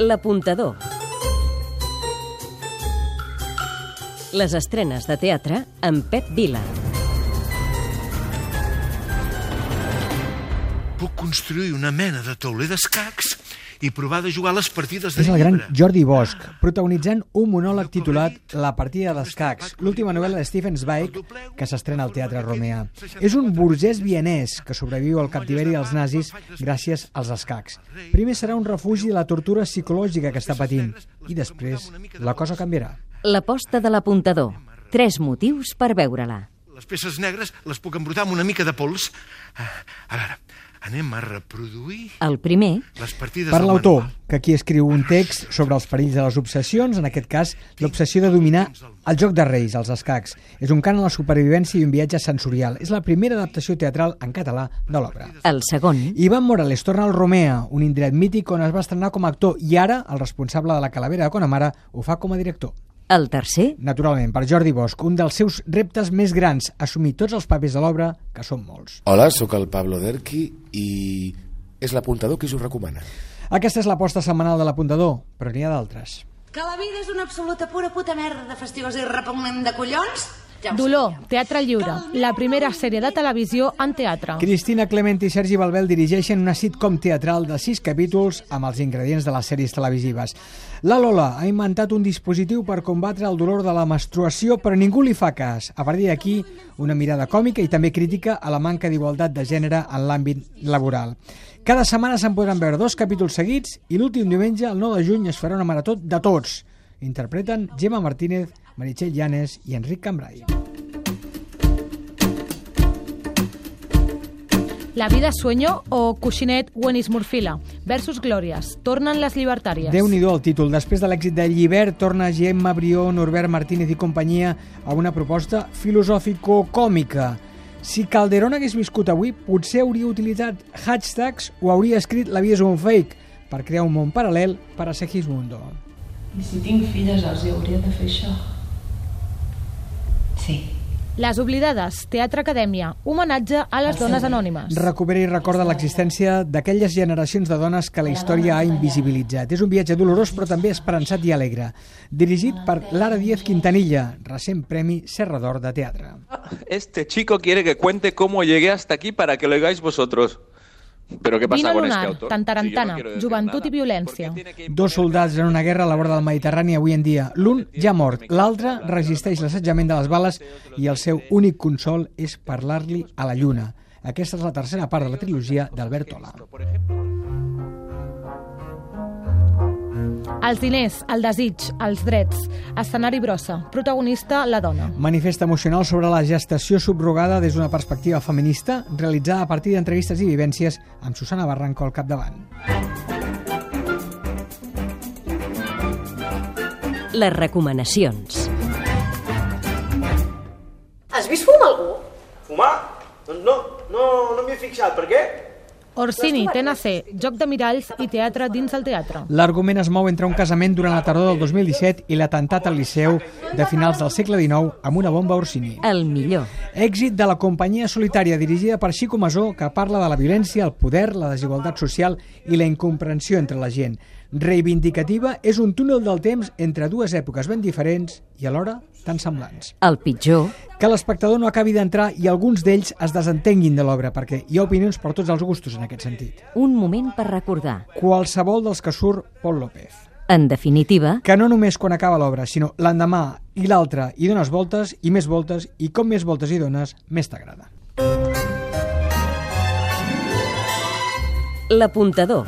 L'apuntador. Les estrenes de teatre amb Pep Vila. Puc construir una mena de tauler d'escacs i provar de jugar les partides de És el gran llibre. Jordi Bosch, protagonitzant un monòleg titulat La partida d'escacs, l'última novel·la de Stephen Zweig que s'estrena al Teatre Romea. És un burgès vienès que sobreviu al captiveri dels nazis gràcies als escacs. Primer serà un refugi de la tortura psicològica que està patint i després la cosa canviarà. L'aposta de l'apuntador. Tres motius per veure-la. Les peces negres les puc embrutar amb una mica de pols. Ah, A veure, anem a reproduir El primer, les partides Per del l'autor, que aquí escriu un text sobre els perills de les obsessions, en aquest cas, l'obsessió de dominar el joc de reis, els escacs. És un cant a la supervivència i un viatge sensorial. És la primera adaptació teatral en català de l'obra. el segon, Ivan Morales torna al Romea, un indret mític on es va estrenar com a actor i ara el responsable de la Calavera de Conamara ho fa com a director. El tercer, Naturalment, per Jordi Bosch, un dels seus reptes més grans, assumir tots els papers de l'obra, que són molts. Hola, sóc el Pablo Derqui i és l'apuntador qui us ho recomana. Aquesta és l'aposta setmanal de l'apuntador, però n'hi ha d'altres. Que la vida és una absoluta pura puta merda de fastigós i repugnant de collons? Ja Dolor. Teatre Lliure, la primera sèrie de televisió en teatre. Cristina Clement i Sergi Balbel dirigeixen una sitcom teatral de sis capítols amb els ingredients de les sèries televisives. La Lola ha inventat un dispositiu per combatre el dolor de la menstruació, però ningú li fa cas. A partir d'aquí, una mirada còmica i també crítica a la manca d'igualtat de gènere en l'àmbit laboral. Cada setmana se'n podran veure dos capítols seguits i l'últim diumenge, el 9 de juny, es farà una marató de tots. Interpreten Gemma Martínez, Meritxell Llanes i Enric Cambrai. La vida sueño o Cuixinet Wenis Murfila versus Glòries. Tornen les llibertàries. déu nhi el títol. Després de l'èxit de Llibert, torna Gemma Brió, Norbert Martínez i companyia a una proposta filosòfico-còmica. Si Calderón hagués viscut avui, potser hauria utilitzat hashtags o hauria escrit La vida és un fake per crear un món paral·lel per a Segismundo. I si tinc filles els hi hauria de fer això. Sí. Les oblidades, Teatre Acadèmia, homenatge a les dones anònimes. Recupera i recorda l'existència d'aquelles generacions de dones que la història ha invisibilitzat. És un viatge dolorós però també esperançat i alegre. Dirigit per Lara Díez Quintanilla, recent Premi Serra d'Or de Teatre. Este chico quiere que cuente cómo llegué hasta aquí para que lo oigáis vosotros. Pero ¿qué pasa Vino con lunar, este autor? Tantarantana, Si yo no joventut i violència. ¿Por qué tiene que Dos soldats en una guerra a la vora del Mediterrani avui en dia. L'un ja mort, l'altre resisteix l'assetjament de les bales i el seu únic consol és parlar-li a la lluna. Aquesta és la tercera part de la trilogia d'Albert Ola. Por ejemplo, Els diners, el desig, els drets. Escenari brossa. Protagonista, la dona. Manifest emocional sobre la gestació subrogada des d'una perspectiva feminista, realitzada a partir d'entrevistes i vivències amb Susana Barranco al capdavant. les recomanacions. Has vist fumar algú? Fumar? Doncs no, no, no m'hi he fixat. Per què? Orsini, TNC, joc de miralls i teatre dins el teatre. L'argument es mou entre un casament durant la tardor del 2017 i l'atemptat al Liceu de finals del segle XIX amb una bomba Orsini. El millor. Èxit de la companyia solitària dirigida per Xico Masó que parla de la violència, el poder, la desigualtat social i la incomprensió entre la gent. Reivindicativa és un túnel del temps entre dues èpoques ben diferents i alhora tan semblants. El pitjor, Que l'espectador no acabi d'entrar i alguns d'ells es desentenguin de l'obra perquè hi ha opinions per tots els gustos en aquest sentit. un moment per recordar. Qualsevol dels que surt Pol López. En definitiva, Que no només quan acaba l'obra, sinó l'endemà i l'altre hi dones voltes i més voltes i com més voltes hi dones, més t'agrada. l'apuntador.